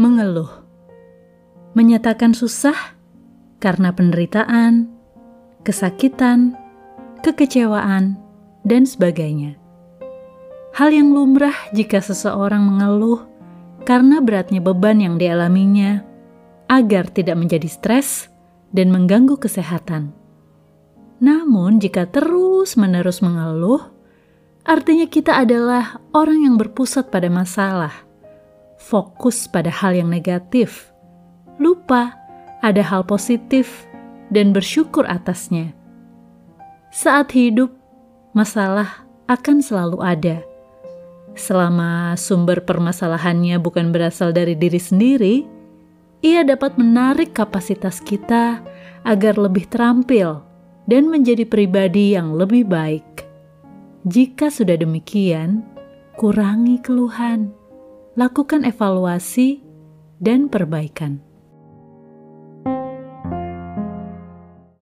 mengeluh, menyatakan susah karena penderitaan, kesakitan, kekecewaan, dan sebagainya. Hal yang lumrah jika seseorang mengeluh karena beratnya beban yang dialaminya, agar tidak menjadi stres dan mengganggu kesehatan. Namun, jika terus-menerus mengeluh, artinya kita adalah orang yang berpusat pada masalah, fokus pada hal yang negatif, lupa ada hal positif, dan bersyukur atasnya. Saat hidup, masalah akan selalu ada. Selama sumber permasalahannya bukan berasal dari diri sendiri, ia dapat menarik kapasitas kita agar lebih terampil dan menjadi pribadi yang lebih baik. Jika sudah demikian, kurangi keluhan, lakukan evaluasi, dan perbaikan.